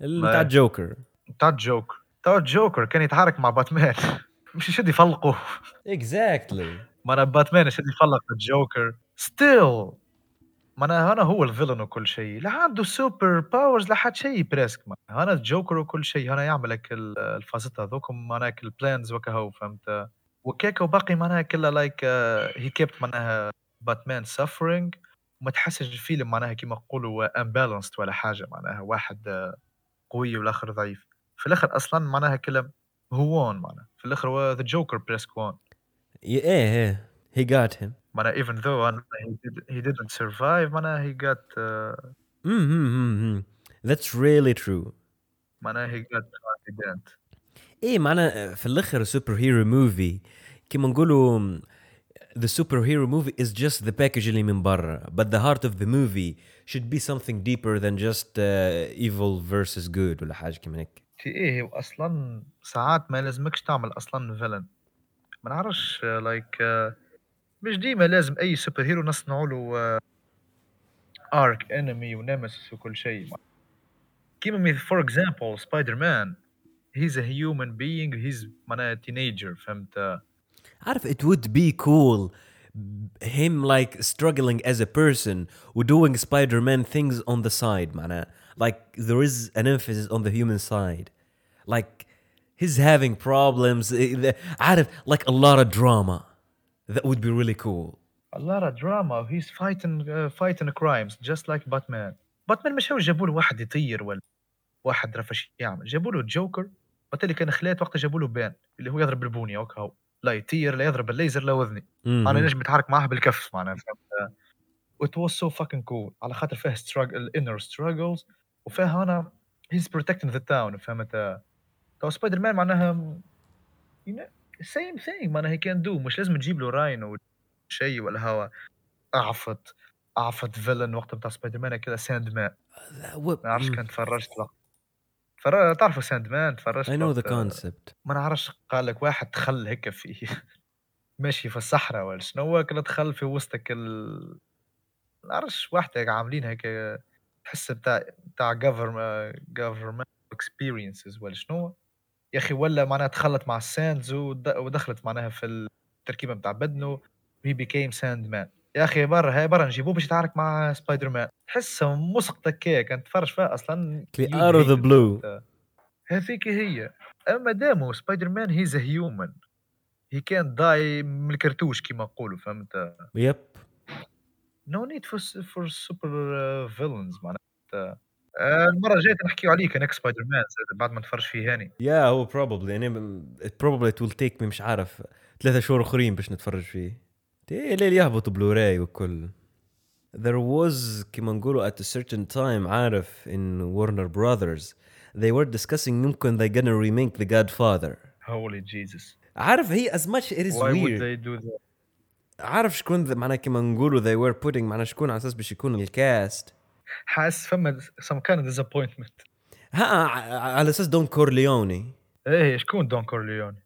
Speaker 1: بتاع الجوكر
Speaker 2: بتاع الجوكر بتاع الجوكر كان يتحرك مع باتمان مش يشد يفلقوا؟
Speaker 1: Exactly.
Speaker 2: معناها باتمان يشد يفلق الجوكر still معناها أنا هو ال villain وكل شيء. لا عنده super powers لا حد شيء presque أنا الجوكر وكل شيء. أنا يعمل لك ال- الفازات هذوكم معناها ال plans وكهو فهمت؟ وكيك وباقي معناها كلها like he kept معناها Batman suffering وما تحسش الفيلم معناها كيما نقولوا imbalanced ولا حاجة معناها واحد آه، قوي والآخر ضعيف. في الآخر أصلا معناها كلها هو won معناها. في الآخر the Joker presque won
Speaker 1: إيه إيه. he got him
Speaker 2: معناها even though أنا- he, did, he didn't survive معناها he got uh,
Speaker 1: امم that's really true
Speaker 2: معناها he got confident
Speaker 1: ايه معنا في الاخر سوبر هيرو موفي كيما نقولوا the superhero movie is just the package اللي من برا but the heart of the movie should be something deeper than just uh, evil versus good ولا حاجه كيما هيك
Speaker 2: في ايه واصلا ساعات ما لازمكش تعمل اصلا فيلن ما نعرفش لايك مش ديما لازم اي سوبر هيرو نصنعوا له ارك انمي ونيمسيس وكل شيء كيما فور اكزامبل سبايدر مان هيز ا هيومن بينج هيز معناها تينيجر فهمت
Speaker 1: عارف it would be cool him like struggling as a person و doing Spider-Man things on the side معناها like there is an emphasis on the human side like he's having problems eh, the- عارف like a lot of drama That would be really cool.
Speaker 2: A lot of drama. He's fighting uh, fighting crimes just like Batman. باتمان مش هو جابوا له واحد يطير ولا واحد رفش يعمل. جابوا له الجوكر وقت كان خلات وقت جابوا له Bane اللي هو يضرب بالبونية وك هو لا يطير لا يضرب الليزر لا وذني
Speaker 1: أنا.
Speaker 2: نجم نتحرك معاه بالكف؟ معناها فهمت؟ It was so fucking cool. على خاطر فيه struggle inner struggles وفيه أنا he's protecting the town فهمت؟ تو سبايدر مان معناها same thing. معناها can do. مش لازم تجيب له Rhino شيء ولا هوا. أعفت. أعفت فيلن وقت بتاع سبايدر مان كذا ساند مان ما نعرفش. كان تفرجت وقت فر... تعرفوا ساند مان تفرجت
Speaker 1: know the
Speaker 2: وقت-
Speaker 1: concept.
Speaker 2: ما نعرفش قال لك واحد دخل هيك في ماشي في الصحراء ولا شنو. كان دخل في وسطك ال ما نعرفش واحد هيك عاملين هيك تحس بتاع بتاع government government experiences ولا شنو. يا أخي ولا معناها تخلط مع الساندز ود- ودخلت معناها في التركيبة بتاع بدنه he became Sandman يا أخي برا هاي برا نجيبوه باش يتعارك مع سبايدر مان تحسها مسقطه كيك كنت تفرج فيها
Speaker 1: أصلا they
Speaker 2: hate it.
Speaker 1: blue
Speaker 2: هذيك هي. أما دامو Spider-Man he's human he can die من الكرتوش كيما نقولوا فهمت؟ yep no need for super villains معناتها. المرة الجاية نحكيو عليه كان سبايدر مان بعد ما نتفرج فيه هاني.
Speaker 1: يا هو probably يعني it will take me مش عارف ثلاثة شهور أخرين باش نتفرج فيه. ليه يهبطوا بلوراي والكل there was كيما نقولوا at a certain time عارف in Warner Brothers. They were discussing ممكن they gonna remake The Godfather.
Speaker 2: holy Jesus
Speaker 1: عارف هي as much it is
Speaker 2: why would
Speaker 1: weird.
Speaker 2: they do that?
Speaker 1: عارف شكون معناها كيما نقولوا they were putting معناها شكون على أساس باش يكون ال cast
Speaker 2: حاسس فما some kind of disappointment.
Speaker 1: ها على أساس دون كورليوني.
Speaker 2: إيه شكون دون كورليوني؟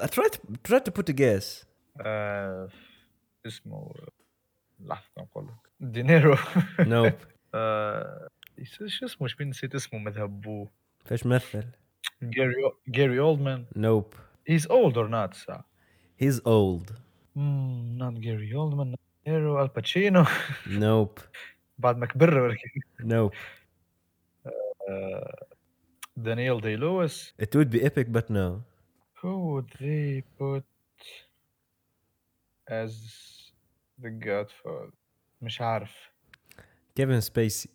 Speaker 1: I tried to, tried to put a guess.
Speaker 2: آه اسمه لحظة نقول لك. دينيرو.
Speaker 1: Nope.
Speaker 2: آه شو اسمه؟ شبين نسيت اسمه مذهب بوه
Speaker 1: فاش مثل
Speaker 2: جاري جاري اولدمان
Speaker 1: nope.
Speaker 2: He's old or not صح؟
Speaker 1: he's old.
Speaker 2: مم، not Gary Oldman not نيرو الباتشينو
Speaker 1: nope.
Speaker 2: بعد ما كبر ولكن
Speaker 1: nope
Speaker 2: آه، دانييل دي لويس.
Speaker 1: It would be epic but no.
Speaker 2: Who would they put as the godfather? مش عارف.
Speaker 1: Kevin Spacey.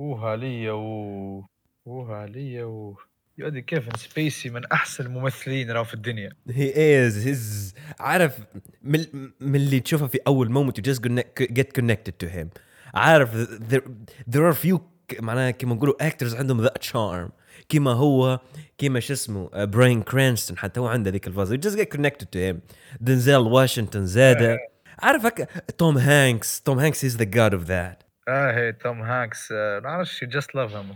Speaker 2: أوها ليا و أوها ليا و يودي كيفن سبيسي من أحسن الممثلين راهو في الدنيا.
Speaker 1: He is. His عارف من من اللي تشوفه في أول you just connect, get connected to him. عارف there, there are few ك- معناها كيما نقولوا actors عندهم that charm. كيما هو كيما شو اسمه براين كرانستون حتى هو عنده ذيك الفازة. You just get connected to him. دنزيل واشنطن زاده. عارف هكا توم هانكس توم هانكس is the god of that.
Speaker 2: آه هي توم هانكس آه، ما نعرفش just love him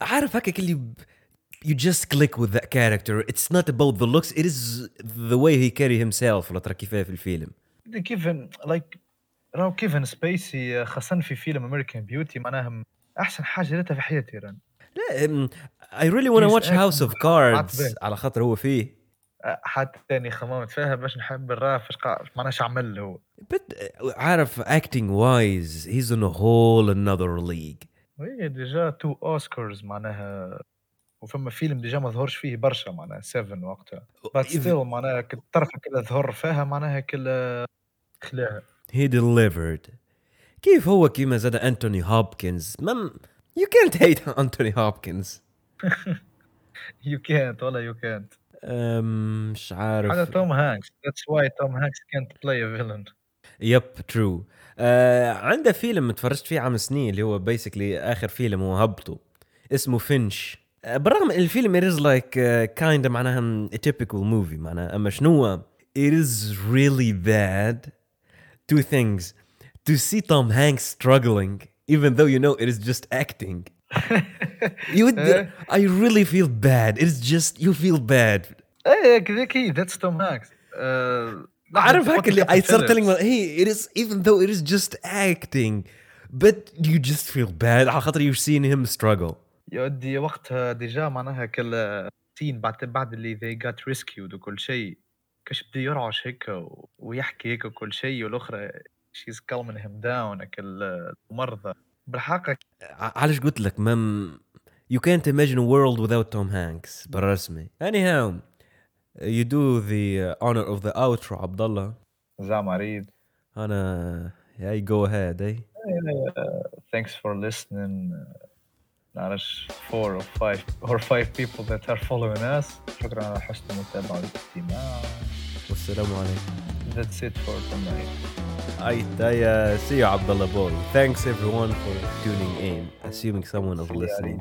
Speaker 1: عارف هكا اللي you just click with that character. It's not about the looks. It is the way he carry himself. ولا ترى كيفاه في الفيلم.
Speaker 2: كيفن like راهو كيفن سبيسي خاصة في فيلم American Beauty معناها أحسن حاجة لقيتها في حياتي ران
Speaker 1: لا to
Speaker 2: He's
Speaker 1: watch House of Cards
Speaker 2: عتبة.
Speaker 1: على خاطر هو فيه.
Speaker 2: أه، حتى تاني خممت فيها باش نحب الراه فاش. معناها عمل هو.
Speaker 1: But uh, عارف wise he's in a whole another league.
Speaker 2: وهي déjà two Oscars معناها وفما فيلم déjà ما ظهرش فيه برشا معناها 7 وقتها. بس still معناها كل طرفة كلها ظهر فيها معناها كل خلاها
Speaker 1: he delivered. كيف هو كيما زاد أنتوني هوبكنز؟ مم you can't hate Anthony Hopkins
Speaker 2: يو كانت ولا يو كانت
Speaker 1: مش عارف.
Speaker 2: هذا توم هانكس. that's why توم هانكس كانت بلاي ا فيلن
Speaker 1: yep true عنده فيلم تفرجت فيه عام سنين اللي هو basically آخر فيلم هو هبطه. اسمه فينش. آه بالرغم ان الفيلم it is like uh, kind of معناها a typical movie معناها. أما شنو هو؟ it is really bad. two things to see Tom Hanks struggling even though you know it is just acting you would,
Speaker 2: Eh?
Speaker 1: I really feel bad it's just you feel bad
Speaker 2: ايه كذاك هي ذاتس توم هانكس آه، لحظة،
Speaker 1: عارف
Speaker 2: أنت
Speaker 1: هيك اللي
Speaker 2: قلت
Speaker 1: I start
Speaker 2: Phillips.
Speaker 1: telling myself hey it is even though it is just acting but you just feel bad على خاطر you've seen him struggle
Speaker 2: يودي وقتها ديجا معناها كل سين بعد بعد اللي they got rescued وكل شيء كاش بدي يرعش هيك ويحكي هيك وكل شيء والأخرى she's calming him down كل مرضى بالحقيقة
Speaker 1: علاش قلت لك مم يو كانت ايماجين وورلد without توم هانكس بالرسمي اني how you do the honor of the outro عبد الله
Speaker 2: زعما ready
Speaker 1: أنا اي go ahead اي
Speaker 2: thanks for listening. نعرفش four or five or five people that are following us شكرا على حسن المتابعة والاستماع
Speaker 1: والسلام عليكم
Speaker 2: that's it for tonight
Speaker 1: I, I uh, see you Abdullah boy thanks everyone for tuning in assuming someone is
Speaker 2: See you, Ali.
Speaker 1: listening